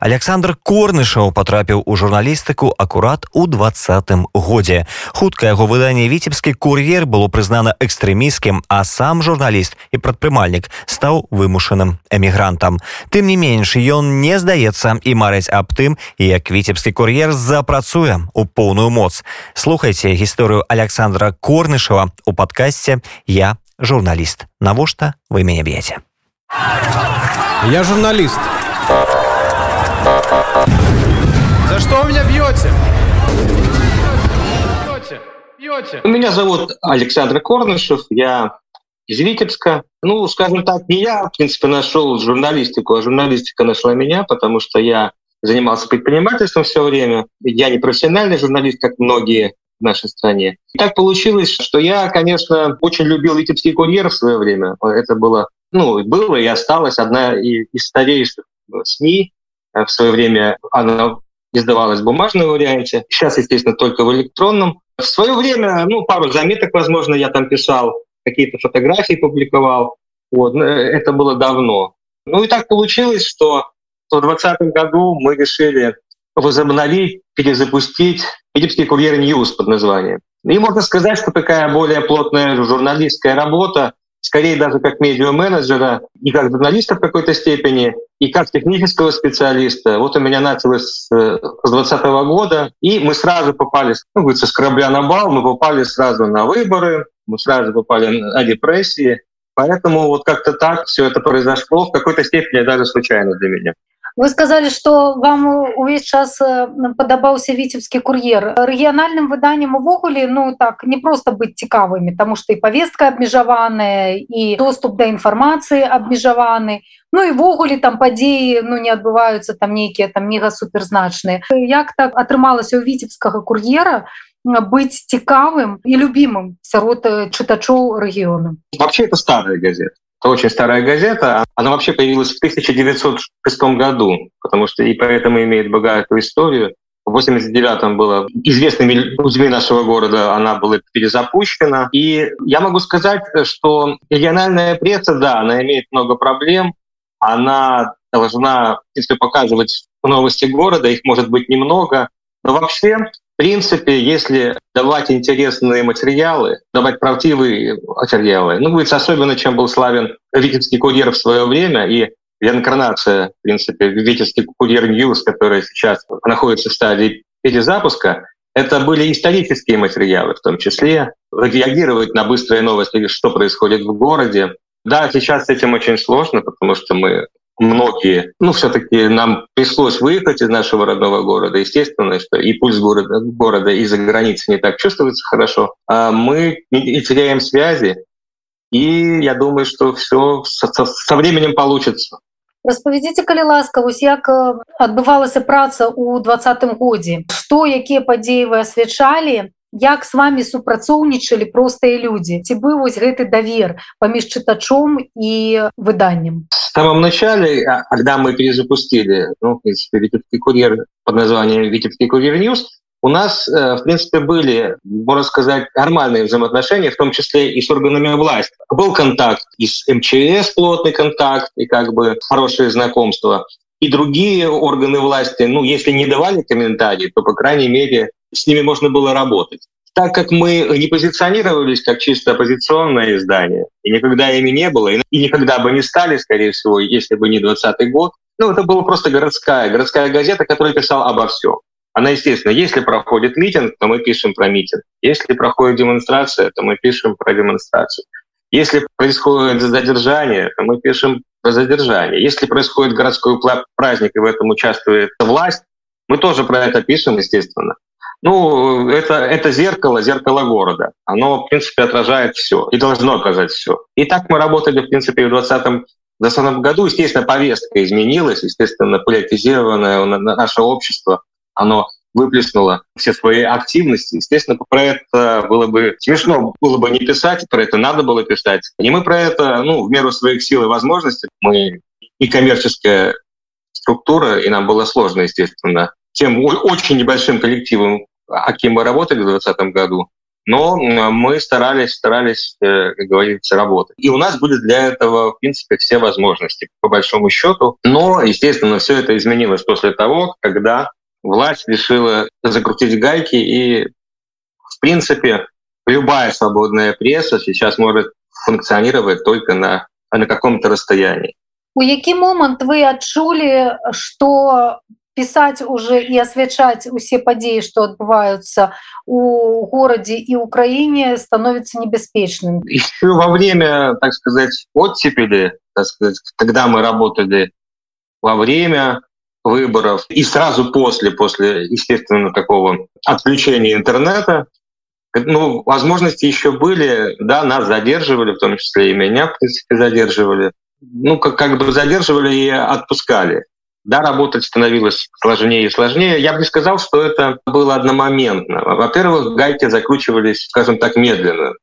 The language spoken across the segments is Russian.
Александр корнышаў потрапіў у журналістыку акурат у двадцатым годзе хутка яго выданне віцебскі кур'ер было прызнана экстрэміскім а сам журналіст і прадпрымальнік стаў вымушаным эмігрантам тым не менш ён не здаецца і марыць аб тым як віцебскі кур'ер запрацуе у поўную моц слухайте гісторыю александра корнышава у падкасці я журналіст навошта вы мяне б'еце я журналіст Бьете? Бьете, бьете. Меня зовут Александр Корнышев, я из Витебска. Ну, скажем так, не я, в принципе, нашел журналистику, а журналистика нашла меня, потому что я занимался предпринимательством все время. Я не профессиональный журналист, как многие в нашей стране. И так получилось, что я, конечно, очень любил Витебский курьер в свое время. Это было, ну, было и осталось одна из старейших СМИ Э, в свое время она издавалась в бумажном варианте. Сейчас, естественно, только в электронном. В свое время, ну, пару заметок, возможно, я там писал, какие-то фотографии публиковал. Вот. Это было давно. Ну и так получилось, что в 2020 году мы решили возобновить, перезапустить Витебский курьер News под названием. И можно сказать, что такая более плотная журналистская работа, скорее даже как медиа-менеджера и как журналиста в какой-то степени, и как технического специалиста. Вот у меня началось с 2020 года, и мы сразу попали, ну, говорится, с корабля на бал, мы попали сразу на выборы, мы сразу попали на репрессии. Поэтому вот как-то так все это произошло, в какой-то степени даже случайно для меня. Вы сказали, что вам увесь час э, падабаўся віцебскі кур'ер. Рэгіянальным выданнем увогуле ну так не просто быць цікавымі, таму што і павестка абмежаваная і доступ да інфармацыі абмежаваны. Ну і ввогуле там падзеі ну, не адбываюцца там нейкія там мега суперзначныя. Як так атрымалася ў віцебскага кур'ера, быць цікавым і любімым сярод э, чытачоў рэгіёну. Вообще это старая газета. Это очень старая газета. Она вообще появилась в 1906 году, потому что и поэтому имеет богатую историю. В 89-м было известными людьми нашего города, она была перезапущена. И я могу сказать, что региональная пресса, да, она имеет много проблем. Она должна, если показывать новости города, их может быть немного. Но вообще в принципе, если давать интересные материалы, давать правдивые материалы, ну, будет особенно, чем был славен Витебский курьер в свое время и реинкарнация, в принципе, Витебский курьер News, который сейчас находится в стадии перезапуска, это были исторические материалы, в том числе реагировать на быстрые новости, что происходит в городе. Да, сейчас с этим очень сложно, потому что мы многие, ну, все-таки нам пришлось выехать из нашего родного города. Естественно, что и пульс города, города из-за границы не так чувствуется хорошо. А мы не теряем связи. И я думаю, что все со, со временем получится. Распавядзіце калі ласка вось як адбывалася праца ў двадцатым годзе што якія падзеі вы асвячалі як с вами супрацоўнічалі простыя людзі ці быў вось гэты давер паміж чытачом і выданнем в самом начале когда мы перезапустили ну, принципе, курьер под названием витебский курьер ньюс у нас э, в принципе были можно сказать нормальные взаимоотношения в том числе и с органами власти был контакт и с мчс плотный контакт и как бы хорошие знакомства и другие органы власти ну если не давали комментарии то по крайней мере с ними можно было работать. Так как мы не позиционировались как чисто оппозиционное издание, и никогда ими не было, и никогда бы не стали, скорее всего, если бы не 20 год, ну, это была просто городская, городская газета, которая писала обо всем. Она, естественно, если проходит митинг, то мы пишем про митинг. Если проходит демонстрация, то мы пишем про демонстрацию. Если происходит задержание, то мы пишем про задержание. Если происходит городской праздник, и в этом участвует власть, мы тоже про это пишем, естественно. Ну, это, это зеркало, зеркало города. Оно, в принципе, отражает все и должно отражать все. И так мы работали, в принципе, в 2020 2020 году. Естественно, повестка изменилась, естественно, политизированное наше общество, оно выплеснуло все свои активности. Естественно, про это было бы смешно было бы не писать, про это надо было писать. И мы про это, ну, в меру своих сил и возможностей, мы некоммерческая структура, и нам было сложно, естественно, тем очень небольшим коллективом, о кем мы работали в 2020 году, но мы старались, старались, э, как говорится, работать. И у нас были для этого, в принципе, все возможности, по большому счету. Но, естественно, все это изменилось после того, когда власть решила закрутить гайки, и, в принципе, любая свободная пресса сейчас может функционировать только на, на каком-то расстоянии. У які момант вы адчулі, што пісаць уже і асвячаць усе падзеі што адбываюцца у горадзе і ў краіне становится небяспечным еще во время так сказать оттепели так сказать, когда мы работали во время выборов и сразу после после естественно такого отключения интернета ну возможности еще были да нас задерживали в том числе и меня в принципе задерживали ну как как бы задерживали и отпускали да, работать становилось сложнее и сложнее. Я бы не сказал, что это было одномоментно. Во-первых, гайки закручивались, скажем так, медленно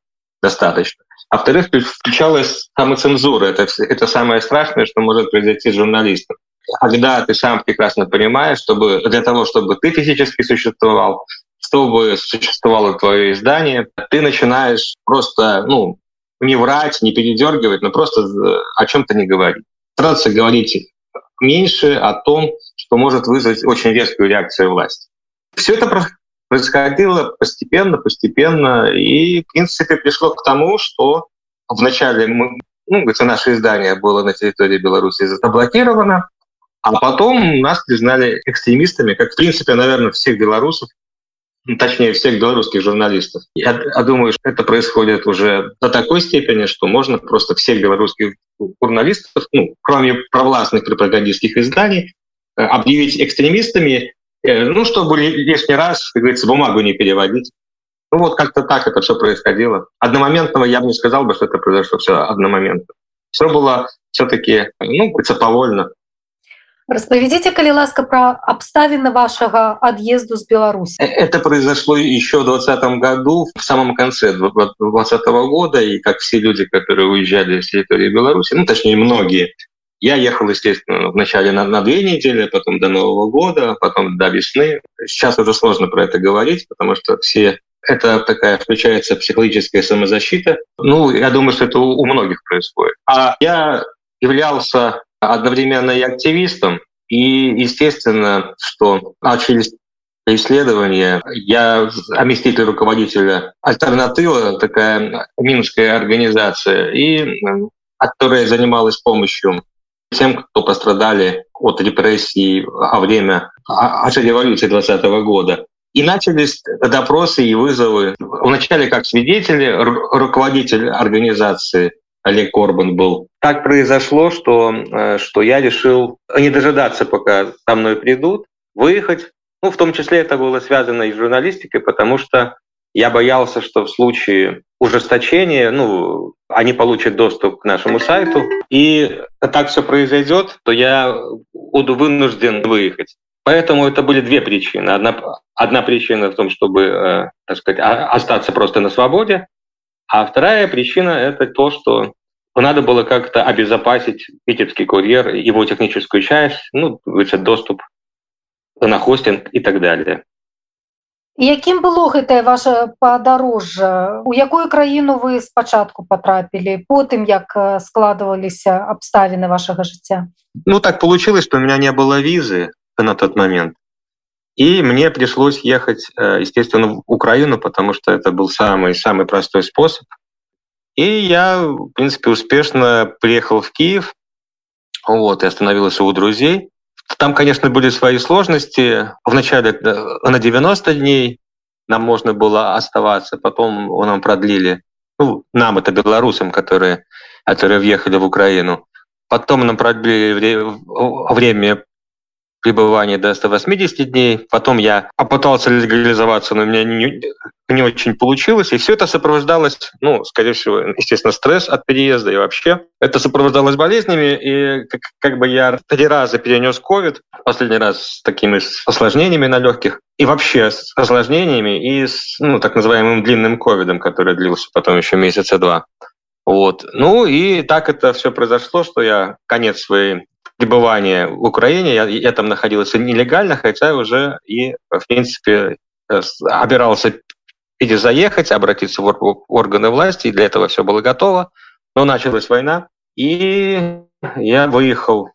достаточно. А во-вторых, включалась самоцензура. Это, это самое страшное, что может произойти с журналистом. Когда ты сам прекрасно понимаешь, чтобы для того, чтобы ты физически существовал, чтобы существовало твое издание, ты начинаешь просто ну, не врать, не передергивать, но просто о чем-то не говорить. Стараться говорить меньше о том, что может вызвать очень резкую реакцию власти. Все это происходило постепенно, постепенно, и, в принципе, пришло к тому, что вначале мы, ну, это наше издание было на территории Беларуси заблокировано, а потом нас признали экстремистами, как, в принципе, наверное, всех белорусов, точнее, всех белорусских журналистов. Я, я думаю, что это происходит уже до такой степени, что можно просто всех белорусских журналистов, ну, кроме провластных пропагандистских изданий, э, объявить экстремистами, э, ну, чтобы лишний раз, как говорится, бумагу не переводить. Ну, вот как-то так это все происходило. Одномоментного я бы не сказал бы, что это произошло все одномоментно. Все было все-таки, ну, говорится, повольно. Распавядзіце калі ласка пра абставіны вашага ад'езду з Беларуси. Э, это произошло еще в 2020 году, в самом конце 2020 года, и как все люди, которые уезжали с территории Беларуси, ну точнее многие, я ехал, естественно, вначале на, на две недели, потом до Нового года, потом до весны. Сейчас уже сложно про это говорить, потому что все это такая включается психологическая самозащита. Ну, я думаю, что это у, у многих происходит. А я являлся одновременно и активистом, и естественно, что начались исследования. Я заместитель руководителя «Альтернатива», такая минская организация, и которая занималась помощью тем, кто пострадали от репрессий во время от революции 20 -го года. И начались допросы и вызовы. Вначале как свидетели, руководитель организации Олег Корбан был. Так произошло, что, э, что я решил не дожидаться, пока со мной придут, выехать. Ну, в том числе это было связано и с журналистикой, потому что я боялся, что в случае ужесточения, ну, они получат доступ к нашему сайту, и так все произойдет, то я буду вынужден выехать. Поэтому это были две причины. Одна, одна причина в том, чтобы, э, так сказать, остаться просто на свободе, а вторая причина – это то, что надо было как-то обезопасить Витебский курьер, его техническую часть, ну, доступ на хостинг и так далее. Якім было гэтае ваше падарожжа у якую краіну вы спачатку потрапілі потым як складываліся абставіны вашага жыцця ну так получилось что у меня не было визы на тот момент И мне пришлось ехать, э, естественно, в Украину, потому что это был самый-самый простой способ. И я, в принципе, успешно приехал в Киев, вот, и остановился у друзей. Там, конечно, были свои сложности. Вначале на 90 дней нам можно было оставаться, потом нам продлили, ну, нам, это белорусам, которые, которые въехали в Украину. Потом нам продлили время пребывания до 180 дней. Потом я попытался легализоваться, но у меня не, не очень получилось. И все это сопровождалось, ну, скорее всего, естественно, стресс от переезда и вообще. Это сопровождалось болезнями, и как, как бы я три раза перенес COVID, последний раз с такими осложнениями на легких, и вообще с осложнениями, и с ну, так называемым длинным ковидом, который длился потом еще месяца два. Вот. Ну и так это все произошло, что я конец своей пребывания в Украине. Я, я там находился нелегально, хотя уже и, в принципе, э, обирался перезаехать, обратиться в органы власти, и для этого все было готово. Но началась война, и я выехал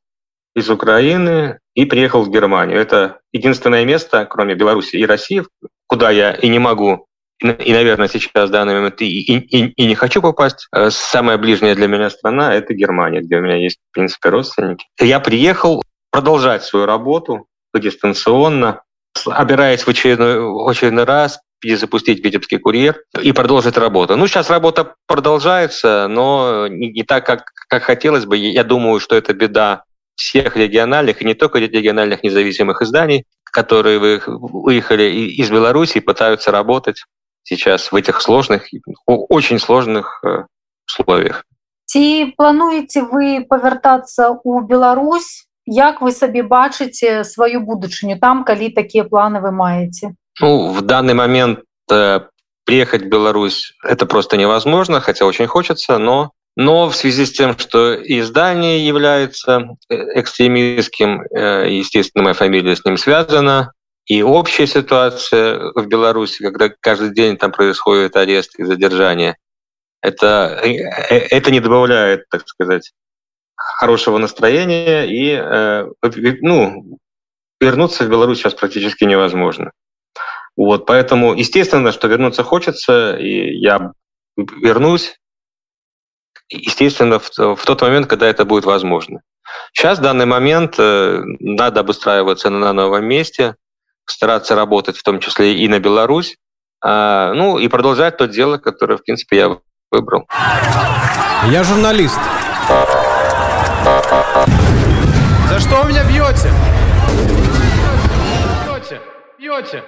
из Украины и приехал в Германию. Это единственное место, кроме Беларуси и России, куда я и не могу, и, наверное, сейчас в данный момент и, и, и не хочу попасть. Э, самая ближняя для меня страна – это Германия, где у меня есть, в принципе, родственники. Я приехал продолжать свою работу дистанционно, обираясь в очередной, в очередной раз, перезапустить Витебский курьер и продолжить работу. Ну, сейчас работа продолжается, но не, не так, как, как хотелось бы. Я думаю, что это беда всех региональных, и не только региональных независимых изданий, которые выехали из Беларуси и пытаются работать сейчас в этих сложных, очень сложных э, условиях. Ці плануеце вы павяртацца ў Беларусь як вы сабе бачыце сваю будучыню там калі такія планы вы маеце ну, в данный момент э, приехать в Беларусь это просто невозможно хотя очень хочется но но в связи с тем что издание является э, экстремистским э, естественно моя фамилия с ним связана и общая ситуация в Беларуси, когда каждый день там происходит арест и задержание, это, э, э, это не добавляет, так сказать, хорошего настроения, и э, ну, вернуться в Беларусь сейчас практически невозможно. Вот, поэтому, естественно, что вернуться хочется, и я вернусь, естественно, в, в тот момент, когда это будет возможно. Сейчас, в данный момент, надо обустраиваться на новом месте – стараться работать в том числе и на Беларусь, а, ну и продолжать то дело, которое, в принципе, я выбрал. Я журналист. За что вы меня бьете? Бьете, бьете.